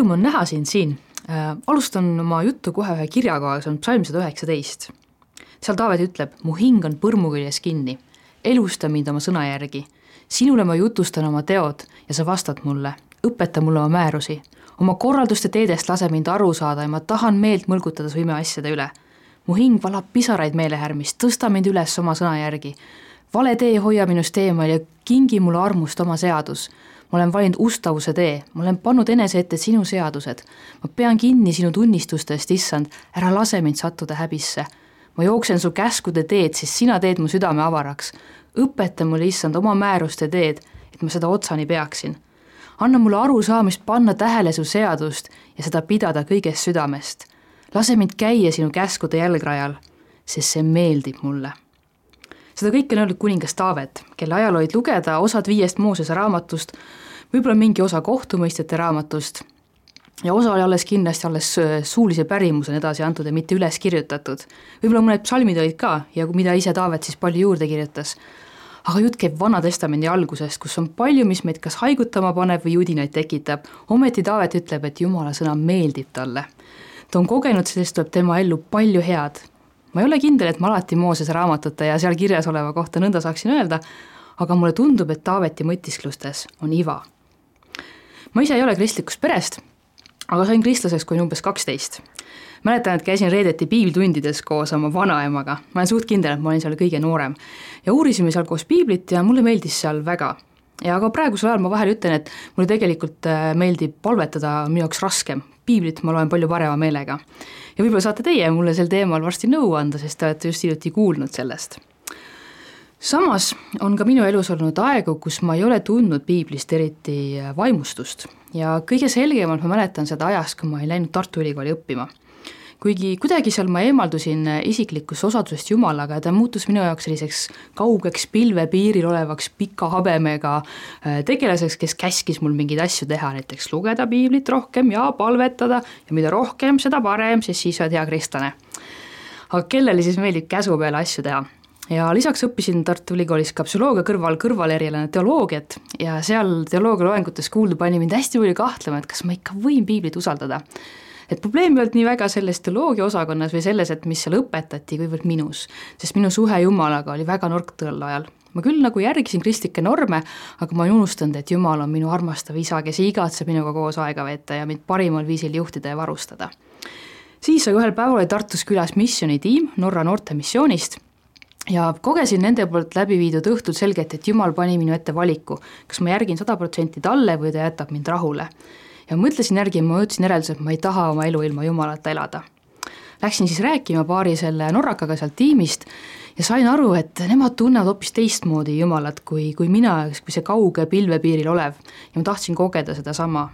Rõõm on näha sind siin äh,. alustan oma juttu kohe ühe kirjaga, see on psalm sada üheksateist. seal Taavet ütleb, mu hing on põrmu küljes kinni, elusta mind oma sõna järgi. sinule ma jutustan oma teod ja sa vastad mulle, õpeta mulle oma määrusi. oma korralduste teedest lase mind aru saada ja ma tahan meelt mõlgutada su imeasjade üle. mu hing valab pisaraid meelehärmist, tõsta mind üles oma sõna järgi. vale tee hoia minust eemal ja kingi mulle armust oma seadus ma olen valinud ustavuse tee, ma olen pannud enese ette sinu seadused. ma pean kinni sinu tunnistustest, issand, ära lase mind sattuda häbisse. ma jooksen su käskude teed, sest sina teed mu südame avaraks. õpeta mulle, issand, oma määruste teed, et ma seda otsani peaksin. anna mulle arusaamist panna tähele su seadust ja seda pidada kõigest südamest. lase mind käia sinu käskude jalgrajal, sest see meeldib mulle seda kõike on öelnud kuningas Taavet, kelle ajalooid lugeda, osad viiest Moosese raamatust, võib-olla mingi osa kohtumõistjate raamatust ja osa oli alles kindlasti alles äh, suulise pärimusena edasi antud ja mitte üles kirjutatud. võib-olla mõned psalmid olid ka ja mida ise Taavet siis palju juurde kirjutas. aga jutt käib Vana-testamendi algusest, kus on palju, mis meid kas haigutama paneb või judinaid tekitab. ometi Taavet ütleb, et Jumala sõna meeldib talle. ta on kogenud, sellest tuleb tema ellu palju head ma ei ole kindel, et ma alati Moosese raamatute ja seal kirjas oleva kohta nõnda saaksin öelda, aga mulle tundub, et Taaveti mõtisklustes on iva. ma ise ei ole kristlikust perest, aga sain kristlaseks, kui olin umbes kaksteist. mäletan, et käisin reedeti piiblitundides koos oma vanaemaga, ma olen suht kindel, et ma olin seal kõige noorem. ja uurisime seal koos piiblit ja mulle meeldis seal väga ja ka praegusel ajal ma vahel ütlen, et mulle tegelikult äh, meeldib palvetada minu jaoks raskem, piiblit ma loen palju parema meelega. Ja võib-olla saate teie mulle sel teemal varsti nõu anda, sest te olete just hiljuti kuulnud sellest. samas on ka minu elus olnud aegu, kus ma ei ole tundnud piiblist eriti vaimustust. Ja kõige selgemalt ma mäletan seda ajast, kui ma olin läinud Tartu Ülikooli õppima kuigi kuidagi seal ma eemaldusin isiklikust osadusest Jumalaga ja ta muutus minu jaoks selliseks kaugeks pilvepiiril olevaks pika habemega äh, tegelaseks, kes käskis mul mingeid asju teha, näiteks lugeda piiblit rohkem ja palvetada ja mida rohkem, seda parem, sest siis oled hea kristlane. aga kellele siis meeldib käsu peale asju teha? ja lisaks õppisin Tartu Ülikoolis ka psühholoogia kõrval kõrvalerialana teoloogiat ja seal teoloogia loengutes kuuldu pani mind hästi palju kahtlema, et kas ma ikka võin piiblit usaldada et probleem ei olnud nii väga selles teoloogia osakonnas või selles, et mis seal õpetati, kuivõrd minus. sest minu suhe Jumalaga oli väga nõrk tol ajal. ma küll nagu järgisin kristlikke norme, aga ma olin unustanud, et Jumal on minu armastav isa, kes igatseb minuga koos aega veeta ja mind parimal viisil juhtida ja varustada. siis aga ühel päeval oli Tartus külas missioonitiim Norra noortemissioonist ja kogesin nende poolt läbi viidud õhtul selgelt, et Jumal pani minu ette valiku, kas ma järgin sada protsenti talle või ta jätab mind rahule ja mõtlesin järgi ja ma jõudsin järeldusele, et ma ei taha oma elu ilma Jumalata elada. Läksin siis rääkima paari selle norrakaga sealt tiimist ja sain aru, et nemad tunnevad hoopis teistmoodi Jumalat kui, kui mina, kui see kauge pilvepiiril olev ja ma tahtsin kogeda sedasama.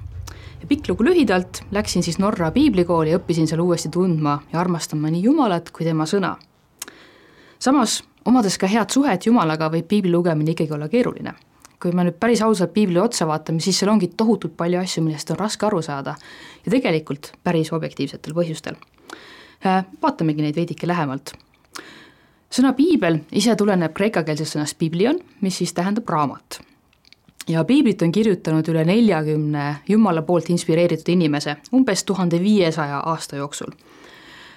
ja pikk lugu lühidalt, läksin siis Norra piiblikooli ja õppisin seal uuesti tundma ja armastama nii Jumalat kui tema sõna. samas, omades ka head suhet Jumalaga, võib piibli lugemine ikkagi olla keeruline kui me nüüd päris ausalt piiblile otsa vaatame, siis seal ongi tohutult palju asju, millest on raske aru saada ja tegelikult päris objektiivsetel põhjustel. Äh, vaatamegi neid veidike lähemalt. sõna piibel ise tuleneb kreekakeelsest sõnast biblion, mis siis tähendab raamat. ja piiblit on kirjutanud üle neljakümne Jumala poolt inspireeritud inimese umbes tuhande viiesaja aasta jooksul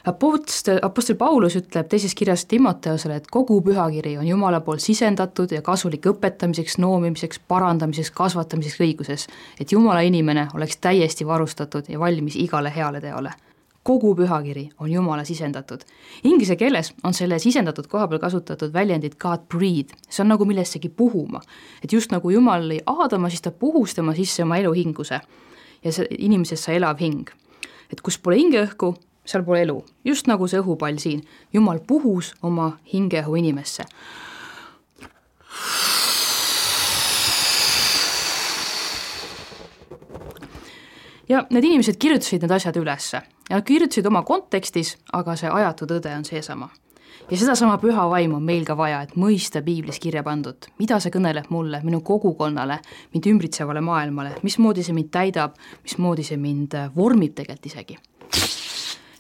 Apostel, Apostel Paulus ütleb teises kirjas Timoteusele, et kogu pühakiri on Jumala poolt sisendatud ja kasulik õpetamiseks, noomimiseks, parandamiseks, kasvatamiseks õiguses, et Jumala inimene oleks täiesti varustatud ja valmis igale heale teole. kogu pühakiri on Jumala sisendatud. Inglise keeles on selle sisendatud koha peal kasutatud väljendit God breathe, see on nagu millessegi puhuma. et just nagu Jumal lõi Aadama, siis ta puhus tema sisse oma eluhinguse ja see inimesest sai elav hing. et kus pole hingeõhku, seal pole elu, just nagu see õhupall siin. jumal puhus oma hingeõhu inimesse. ja need inimesed kirjutasid need asjad ülesse ja nad kirjutasid oma kontekstis, aga see ajatu tõde on seesama. ja sedasama püha vaimu on meil ka vaja, et mõista piiblis kirja pandud, mida see kõneleb mulle, minu kogukonnale, mind ümbritsevale maailmale, mismoodi see mind täidab, mismoodi see mind vormib tegelikult isegi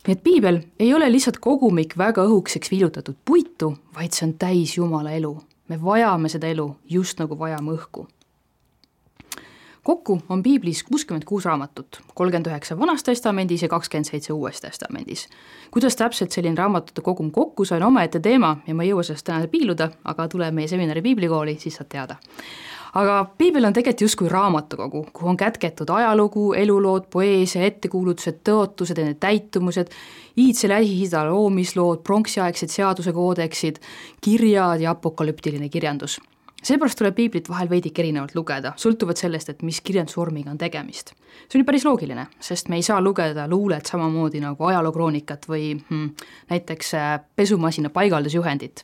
nii et piibel ei ole lihtsalt kogumik väga õhukeseks viilutatud puitu, vaid see on täis Jumala elu. me vajame seda elu just nagu vajame õhku. kokku on piiblis kuuskümmend kuus raamatut, kolmkümmend üheksa Vanas Testamendis ja kakskümmend seitse Uues Testamendis. kuidas täpselt selline raamatute kogum kokku sai, on omaette teema ja ma ei jõua sellest täna piiluda, aga tule meie seminari piiblikooli, siis saad teada aga piibel on tegelikult justkui raamatukogu, kuhu on kätketud ajalugu, elulood, poeesia, ettekuulutused, tõotused ja nende täitumused, iidse Lähis-Ida loomislood, pronksiaegsed seadusekoodeksid, kirjad ja apokalüptiline kirjandus seepärast tuleb piiblit vahel veidike erinevalt lugeda, sõltuvalt sellest, et mis kirjandusvormiga on tegemist. see on ju päris loogiline, sest me ei saa lugeda luulet samamoodi nagu ajalookroonikat või hmm, näiteks äh, pesumasina paigaldusjuhendit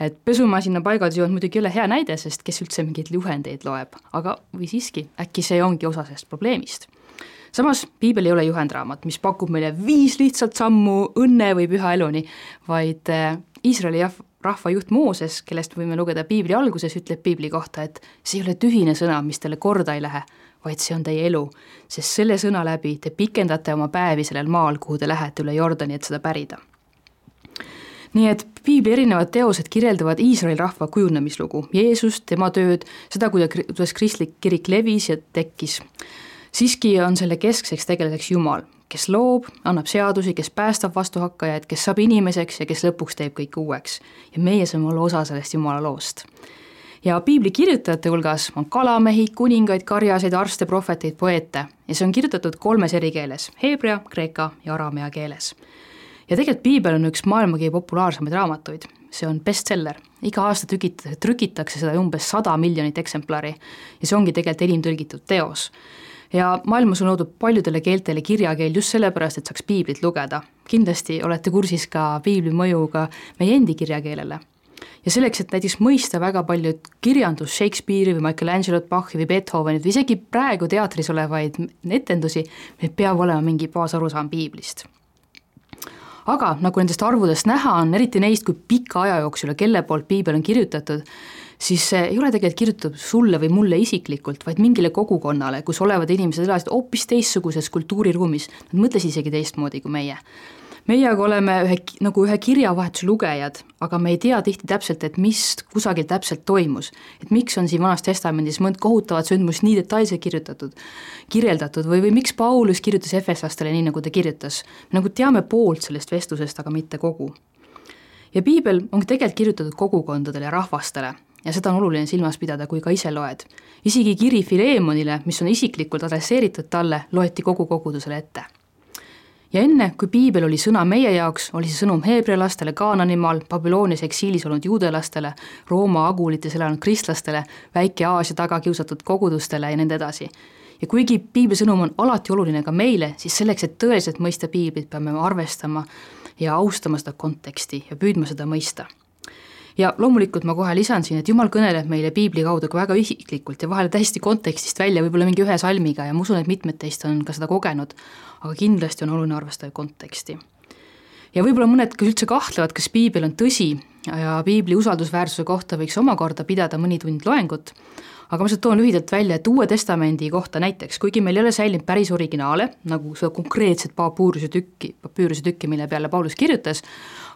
et pesumasina paigaldusjoon muidugi ei ole hea näide, sest kes üldse mingeid juhendeid loeb, aga või siiski, äkki see ongi osa sellest probleemist. samas piibel ei ole juhendraamat, mis pakub meile viis lihtsat sammu õnne või püha eluni, vaid äh, Iisraeli jah, rahva juht Mooses, kellest võime lugeda piibli alguses, ütleb piibli kohta, et see ei ole tühine sõna, mis teile korda ei lähe, vaid see on teie elu, sest selle sõna läbi te pikendate oma päevi sellel maal, kuhu te lähete üle Jordani, et seda pärida nii et piibli erinevad teosed kirjeldavad Iisraeli rahva kujunemislugu, Jeesust, tema tööd, seda, kuidas kristlik kirik levis ja tekkis. siiski on selle keskseks tegelaseks Jumal, kes loob, annab seadusi, kes päästab vastuhakkajaid, kes saab inimeseks ja kes lõpuks teeb kõik uueks. ja meie saame olla osa sellest Jumala loost. ja piibli kirjutajate hulgas on kalamehi, kuningaid, karjaseid, arste, prohveteid, poeete ja see on kirjutatud kolmes eri keeles, heebrea, kreeka ja aramea keeles ja tegelikult piibel on üks maailma kõige populaarsemaid raamatuid, see on bestseller, iga aasta trükit-, trükitakse seda umbes sada miljonit eksemplari. Ja see ongi tegelikult enim tõlgitud teos. ja maailmas on loodud paljudele keeltele kirjakeel just sellepärast, et saaks piiblit lugeda. kindlasti olete kursis ka piibli mõjuga meie endi kirjakeelele. Ja selleks, et näiteks mõista väga paljud kirjandus Shakespeare'i või Michelangelot, Bachi või Beethovenit või isegi praegu teatris olevaid etendusi, meil peab olema mingi baasarusaam piiblist aga nagu nendest arvudest näha on, eriti neist, kui pika aja jooksul ja kelle poolt piibel on kirjutatud, siis see ei ole tegelikult kirjutatud sulle või mulle isiklikult, vaid mingile kogukonnale, kus olevad inimesed elasid hoopis teistsuguses kultuuriruumis, nad mõtlesid isegi teistmoodi kui meie meie aga oleme ühe, nagu ühe kirjavahetuse lugejad, aga me ei tea tihti täpselt, et mis kusagil täpselt toimus. et miks on siin Vanas Testamendis mõnd kohutavat sündmust nii detailselt kirjutatud, kirjeldatud või, või miks Paulus kirjutas efeslastele nii, nagu ta kirjutas. nagu teame poolt sellest vestlusest, aga mitte kogu. ja piibel on tegelikult kirjutatud kogukondadele ja rahvastele ja seda on oluline silmas pidada, kui ka ise loed. isegi kiri Fileemonile, mis on isiklikult adresseeritud talle, loeti kogu kogudusele ette ja enne, kui piibel oli sõna meie jaoks, oli see sõnum heebrealastele Kaananimaal, Babylonias eksiilis olnud juudelastele, Rooma agulites elanud kristlastele, Väike-Aasia taga kiusatud kogudustele ja nõnda edasi. ja kuigi piibli sõnum on alati oluline ka meile, siis selleks, et tõeliselt mõista piiblit, peame me arvestama ja austama seda konteksti ja püüdma seda mõista ja loomulikult ma kohe lisan siin, et Jumal kõneleb meile piibli kaudu ka väga isiklikult ja vahel täiesti kontekstist välja, võib-olla mingi ühe salmiga ja ma usun, et mitmed teist on ka seda kogenud aga kindlasti on oluline arvestada konteksti. ja võib-olla mõned, kes üldse kahtlevad, kas piibel on tõsi ja piibli usaldusväärsuse kohta võiks omakorda pidada mõni tund loengut, aga ma lihtsalt toon lühidalt välja, et Uue Testamendi kohta näiteks, kuigi meil ei ole säilinud päris originaale, nagu seda konkreetset papüüruse tükki, papüüruse tükki, mille peale Paulus kirjutas,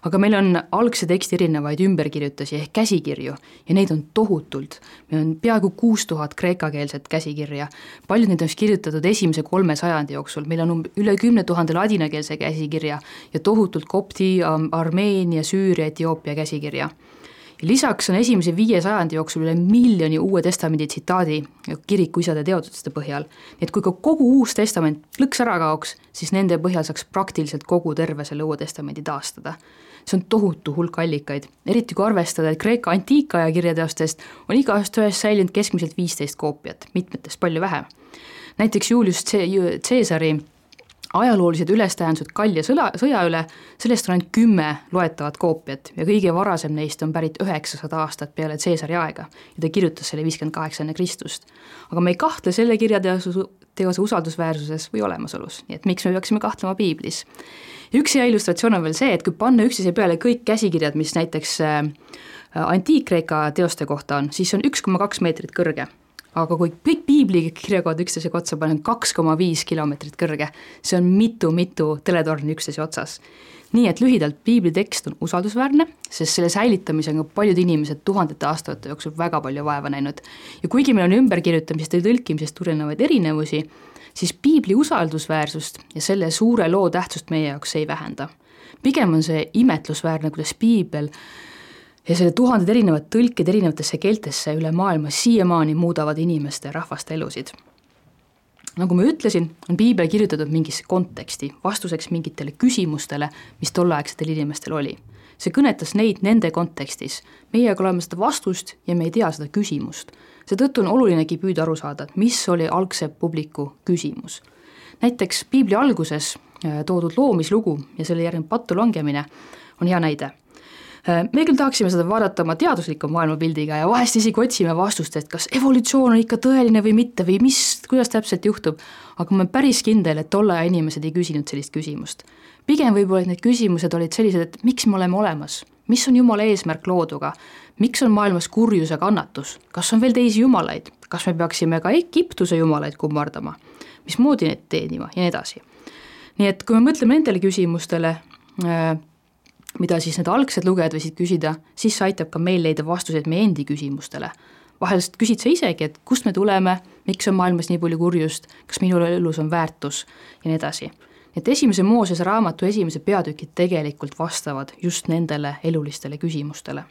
aga meil on algse teksti erinevaid ümberkirjutusi ehk käsikirju ja neid on tohutult. meil on peaaegu kuus tuhat kreekakeelset käsikirja, paljud neid on siis kirjutatud esimese kolme sajandi jooksul, meil on üle kümne tuhande ladinakeelse käsikirja ja tohutult kopti, Armeenia, Süüria, Etioopia käsikirja. ja lisaks on esimese viie sajandi jooksul üle miljoni Uue Testamendi tsitaadi kirikuisade teoduste põhjal. nii et kui ka kogu Uus Testament plõks ära kaoks, siis nende põhjal saaks praktiliselt kogu terve selle Uue Testamendi taastada see on tohutu hulk allikaid, eriti kui arvestada, et Kreeka antiikaja kirjateostest on igast ühest säilinud keskmiselt viisteist koopiat, mitmetest palju vähem. näiteks Julius Caesari ajaloolised ülestähendused Gallia sõla, sõja üle, sellest on ainult kümme loetavat koopiat ja kõige varasem neist on pärit üheksasada aastat peale Caesari aega ja ta kirjutas selle viiskümmend kaheksa enne Kristust. aga me ei kahtle selle kirjateose, teose usaldusväärsuses või olemasolus, nii et miks me peaksime kahtlema piiblis üks hea illustratsioon on veel see, et kui panna üksteise peale kõik käsikirjad, mis näiteks äh, antiik-Kreeka teoste kohta on, siis see on üks koma kaks meetrit kõrge. Aga kui kõik piibli kirjakohad üksteisega otsa panna, on kaks koma viis kilomeetrit kõrge. see on mitu-mitu teletorni üksteise otsas. nii et lühidalt, piibli tekst on usaldusväärne, sest selle säilitamisega on paljud inimesed tuhandete aastate jooksul väga palju vaeva näinud. ja kuigi meil on ümberkirjutamisest ja tõlkimisest tulenevaid erinevusi, siis piibli usaldusväärsust ja selle suure loo tähtsust meie jaoks ei vähenda. pigem on see imetlusväärne, kuidas piibel ja selle tuhanded erinevad tõlked erinevatesse keeltesse üle maailma siiamaani muudavad inimeste ja rahvaste elusid. nagu ma ütlesin, on piibel kirjutatud mingisse konteksti, vastuseks mingitele küsimustele, mis tolleaegsetel inimestel oli. see kõnetas neid nende kontekstis, meie aga oleme seda vastust ja me ei tea seda küsimust. seetõttu on olulinegi püüda aru saada, et mis oli algse publiku küsimus. näiteks piibli alguses äh, toodud loomislugu ja selle järgnev pattu langemine on hea näide me küll tahaksime seda vaadata oma teadusliku maailmapildiga ja vahest isegi otsime vastust, et kas evolutsioon on ikka tõeline või mitte või mis, kuidas täpselt juhtub, aga ma olen päris kindel, et tolle aja inimesed ei küsinud sellist küsimust. pigem võib-olla, et need küsimused olid sellised, et miks me oleme olemas, mis on Jumala eesmärk looduga, miks on maailmas kurjus ja kannatus, kas on veel teisi jumalaid, kas me peaksime ka Egiptuse jumalaid kummardama, mismoodi neid teenima? Ja nii edasi. nii et kui me mõtleme nendele küsimustele äh,, mida siis need algsed lugejad võisid küsida, siis see aitab ka meil leida vastuseid meie endi küsimustele. vahel küsid sa isegi, et kust me tuleme, miks on maailmas nii palju kurjust, kas minu elus on väärtus ja nii edasi. et esimese Moosese raamatu esimesed peatükid tegelikult vastavad just nendele elulistele küsimustele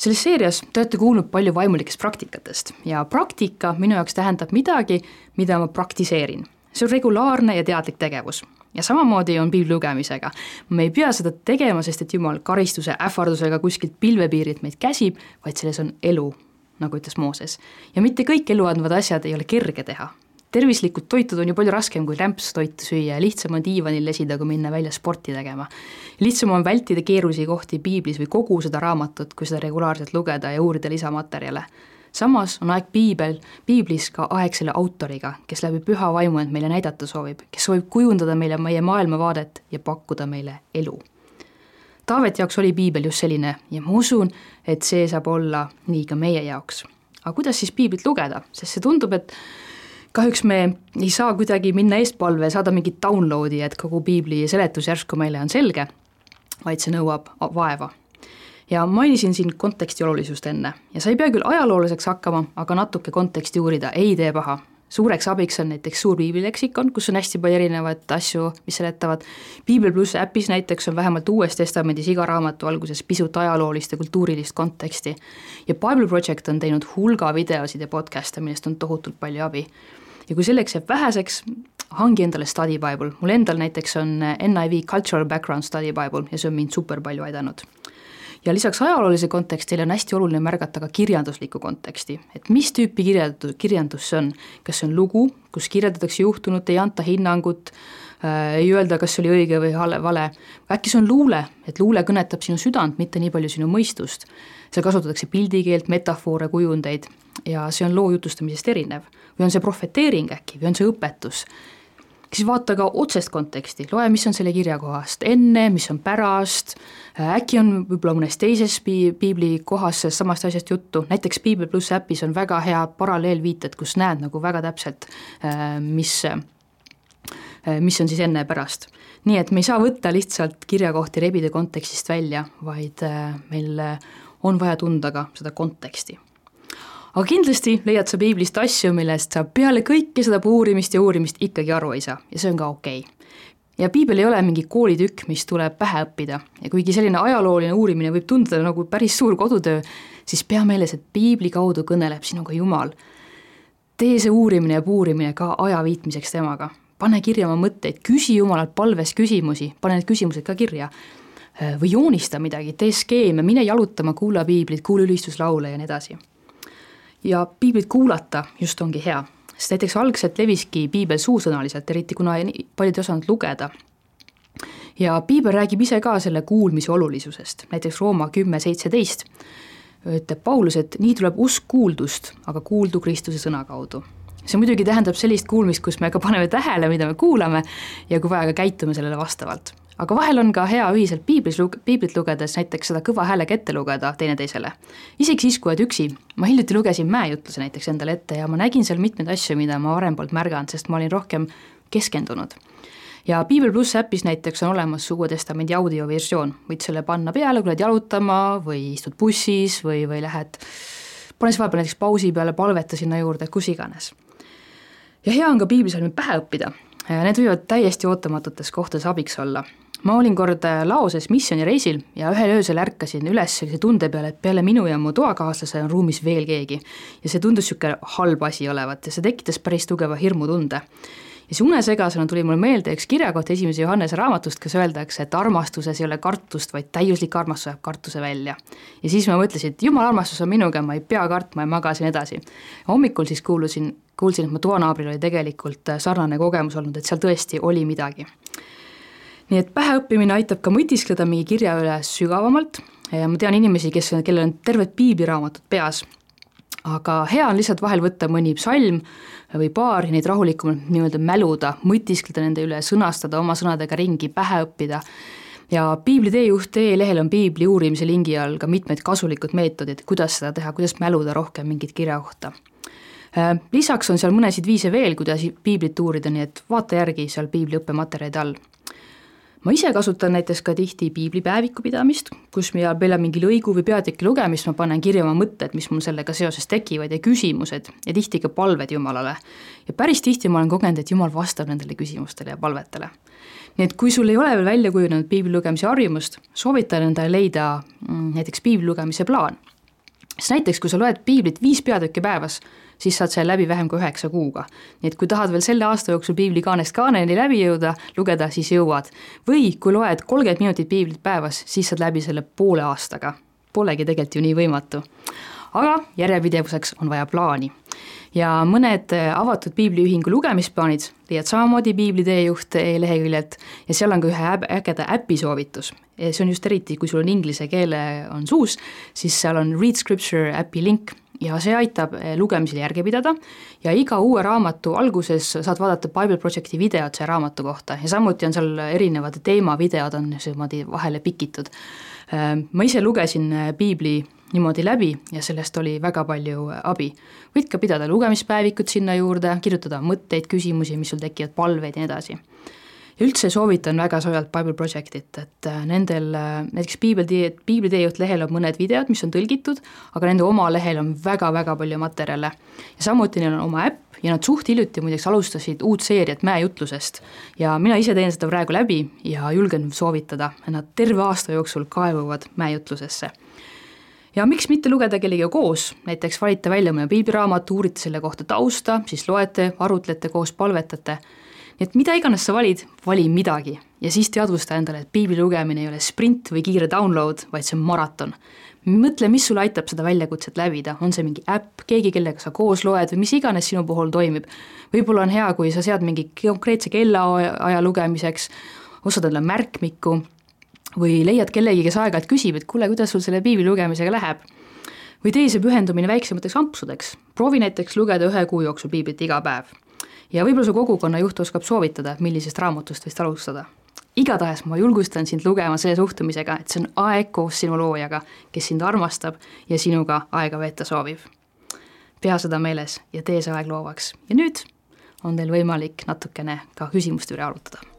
selles seerias te olete kuulnud palju vaimulikest praktikatest ja praktika minu jaoks tähendab midagi, mida ma praktiseerin. see on regulaarne ja teadlik tegevus, ja samamoodi on piibli lugemisega. me ei pea seda tegema, sest et jumal karistuse ähvardusega kuskilt pilvepiirilt meid käsib, vaid selles on elu, nagu ütles Mooses. ja mitte kõik eluandvad asjad ei ole kerge teha. tervislikult toituda on ju palju raskem kui rämpstoitu süüa ja lihtsam on diivanil lesida, kui minna välja sporti tegema. lihtsam on vältida keerulisi kohti piiblis või kogu seda raamatut, kui seda regulaarselt lugeda ja uurida lisamaterjale samas on aeg piibel, piiblis ka aeg selle autoriga, kes läbi püha vaimu end meile näidata soovib, kes soovib kujundada meile meie maailmavaadet ja pakkuda meile elu. Taaveti jaoks oli piibel just selline ja ma usun, et see saab olla nii ka meie jaoks. aga kuidas siis piiblit lugeda, sest see tundub, et kahjuks me ei saa kuidagi minna eestpalve ja saada mingit download'i, et kogu piibli seletus järsku meile on selge, vaid see nõuab vaeva ja mainisin siin konteksti olulisust enne ja sa ei pea küll ajaloolaseks hakkama, aga natuke konteksti uurida ei tee paha. suureks abiks on näiteks suur piiblileksikon, kus on hästi palju erinevaid asju, mis seletavad. piibel pluss äpis näiteks on vähemalt Uues Testamendis iga raamatu alguses pisut ajaloolist ja kultuurilist konteksti. ja Bible Project on teinud hulga videosid ja podcast'e, millest on tohutult palju abi. ja kui selleks jääb väheseks, hangi endale study bible, mul endal näiteks on NIV Cultural Background Study Bible ja see on mind super palju aidanud ja lisaks ajaloolise kontekstile on hästi oluline märgata ka kirjanduslikku konteksti, et mis tüüpi kirjandus, kirjandus see on, kas see on lugu, kus kirjeldatakse juhtunut, ei anta hinnangut äh,, ei öelda, kas see oli õige või vale, äkki see on luule, et luule kõnetab sinu südant, mitte nii palju sinu mõistust. seal kasutatakse pildikeelt, metafoore, kujundeid. Ja see on loo jutustamisest erinev. või on see prohveteering äkki või on see õpetus siis vaata ka otsest konteksti, loe, mis on selle kirja kohast enne, mis on pärast, äkki on võib-olla mõnes teises pi-, piibli kohas sellest samast asjast juttu, näiteks Piibel pluss äpis on väga head paralleelviited, kus näed nagu väga täpselt, mis, mis on siis enne ja pärast. nii et me ei saa võtta lihtsalt kirjakohti, rebida kontekstist välja, vaid meil on vaja tunda ka seda konteksti aga kindlasti leiad sa piiblist asju, millest sa peale kõike seda puurimist ja uurimist ikkagi aru ei saa. Ja see on ka okei. Okay. ja piibel ei ole mingi koolitükk, mis tuleb pähe õppida. Ja kuigi selline ajalooline uurimine võib tunduda nagu päris suur kodutöö, siis pea meeles, et piibli kaudu kõneleb sinuga Jumal. tee see uurimine ja puurimine ka aja viitmiseks temaga, pane kirja oma mõtteid, küsi Jumalalt palves küsimusi, pane need küsimused ka kirja. Või joonista midagi, tee skeeme, mine jalutama, kuula piiblit, kuula ülistuslaule ja nii edasi ja piiblit kuulata just ongi hea, sest näiteks algselt leviski piibel suusõnaliselt, eriti kuna paljud ei osanud lugeda. ja piibel räägib ise ka selle kuulmise olulisusest, näiteks Rooma kümme seitseteist ütleb Paulus, et nii tuleb usk kuuldust, aga kuuldu Kristuse sõna kaudu. see muidugi tähendab sellist kuulmist, kus me ka paneme tähele, mida me kuulame ja kui vaja, ka käitume sellele vastavalt aga vahel on ka hea ühiselt piiblis lug-, piiblit lugedes näiteks seda kõva häälega ette lugeda teineteisele. isegi siis, kui oled üksi, ma hiljuti lugesin mäejutluse näiteks endale ette ja ma nägin seal mitmeid asju, mida ma varem polnud märganud, sest ma olin rohkem keskendunud ja Piibel pluss äpis näiteks on olemas Uue Testamendi audioversioon, võid selle panna peale, kui lähed jalutama või istud bussis või, või lähed, pane siis vahepeal näiteks pausi peale, palveta sinna juurde, kus iganes. ja hea on ka piiblisalmi pähe õppida, need võivad täiesti ootamatutes kohtades abiks olla. Ma olin kord Laoses missioonireisil ja ühel öösel ärkasin üles sellise tunde peale, et peale minu ja mu toakaaslase on ruumis veel keegi. ja see tundus niisugune halb asi olevat ja see tekitas päris tugeva hirmutunde ja siis unesegasena tuli mulle meelde üks kirjakoht esimese Johannese raamatust, kus öeldakse, et armastuses ei ole kartust, vaid täiuslik armastus ajab kartuse välja. ja siis ma mõtlesin, et jumala armastus on minuga, ma ei pea kartma ja magasin edasi. hommikul siis kuulusin, kuulsin, et mu toanaabril oli tegelikult sarnane kogemus olnud, et seal tõesti oli midagi. Nii et päheõppimine aitab ka mõtiskleda mingi kirja üle sügavamalt ja ma tean inimesi, kes, kellel on terved piibliraamatud peas aga hea on lihtsalt vahel võtta mõni psalm või paar ja neid rahulikumalt nii-öelda mäluda, mõtiskleda nende üle, sõnastada oma sõnadega ringi, pähe õppida. ja piibli teejuht.ee lehel on piibli uurimise lingi all ka mitmed kasulikud meetodid, kuidas seda teha, kuidas mäluda rohkem mingit kirjakohta. Äh, lisaks on seal mõnesid viise veel, kuidas piiblit uurida, nii et vaata järgi seal piibli õppematerjalide all ma ise kasutan näiteks ka tihti piiblipäeviku pidamist, kus ma peale mingi lõigu või peatüki lugemist ma panen kirja oma mõtted, mis mul sellega seoses tekivad ja küsimused ja tihti ka palved Jumalale. ja päris tihti ma olen kogenud, et Jumal vastab nendele küsimustele ja palvetele. nii et kui sul ei ole veel välja kujunenud piibli lugemise harjumust, soovitan endale leida mm, näiteks piibli lugemise plaan. Sest näiteks, kui sa loed piiblit viis peatükki päevas, siis saad selle läbi vähem kui üheksa kuuga. nii et kui tahad veel selle aasta jooksul piibli kaanest kaaneni läbi jõuda, lugeda, siis jõuad. või kui loed kolmkümmend minutit piiblit päevas, siis saad läbi selle poole aastaga. Polegi tegelikult ju nii võimatu. Aga järjepidevuseks on vaja plaani ja mõned avatud piibliühingu lugemisplaanid leiad samamoodi Piibli teejuht e-leheküljelt ja seal on ka ühe ägeda äpi soovitus. see on just eriti, kui sul on inglise keele on suus, siis seal on Read Scripture äpi link ja see aitab eh, lugemisel järge pidada ja iga uue raamatu alguses saad vaadata Bible Projecti videot selle raamatu kohta ja samuti on seal erinevad teemavideod on niimoodi vahele pikitud. Ma ise lugesin piibli niimoodi läbi ja sellest oli väga palju abi. võid ka pidada lugemispäevikut sinna juurde, kirjutada mõtteid, küsimusi, mis sul tekivad, palveid ja nii edasi ja üldse soovitan väga soojalt Bible Projectit, et äh, nendel äh, näiteks piibeltee, piibli teejuht lehel on mõned videod, mis on tõlgitud, aga nende oma lehel on väga-väga palju materjale. ja samuti neil on oma äpp ja nad suht hiljuti muideks alustasid uut seeriat mäejutlusest ja mina ise teen seda praegu läbi ja julgen soovitada, nad terve aasta jooksul kaevuvad mäejutlusesse ja miks mitte lugeda kellegagi koos, näiteks valite välja mõne piibliraamatu, uurite selle kohta tausta, siis loete, arutlete koos, palvetate nii et mida iganes sa valid, vali midagi ja siis teadvusta endale, et piibli lugemine ei ole sprint või kiire download, vaid see on maraton. mõtle, mis sulle aitab seda väljakutset läbida, on see mingi äpp, keegi, kellega sa koos loed või mis iganes sinu puhul toimib. võib-olla on hea, kui sa sead mingi konkreetse kellaaja lugemiseks, ostad endale märkmiku või leiad kellegi, kes aeg-ajalt küsib, et kuule, kuidas sul selle piibli lugemisega läheb? Või tee see pühendumine väiksemateks ampsudeks, proovi näiteks lugeda ühe kuu jooksul piiblit iga päev. Ja võib-olla su kogukonna juht oskab soovitada, millisest raamatust võiks alustada. igatahes ma julgustan sind lugema selle suhtumisega, et see on aeg koos sinu loojaga, kes sind armastab ja sinuga aega veeta soovib. pea seda meeles ja tee see aeg loovaks. Ja nüüd on teil võimalik natukene ka küsimuste üle arutada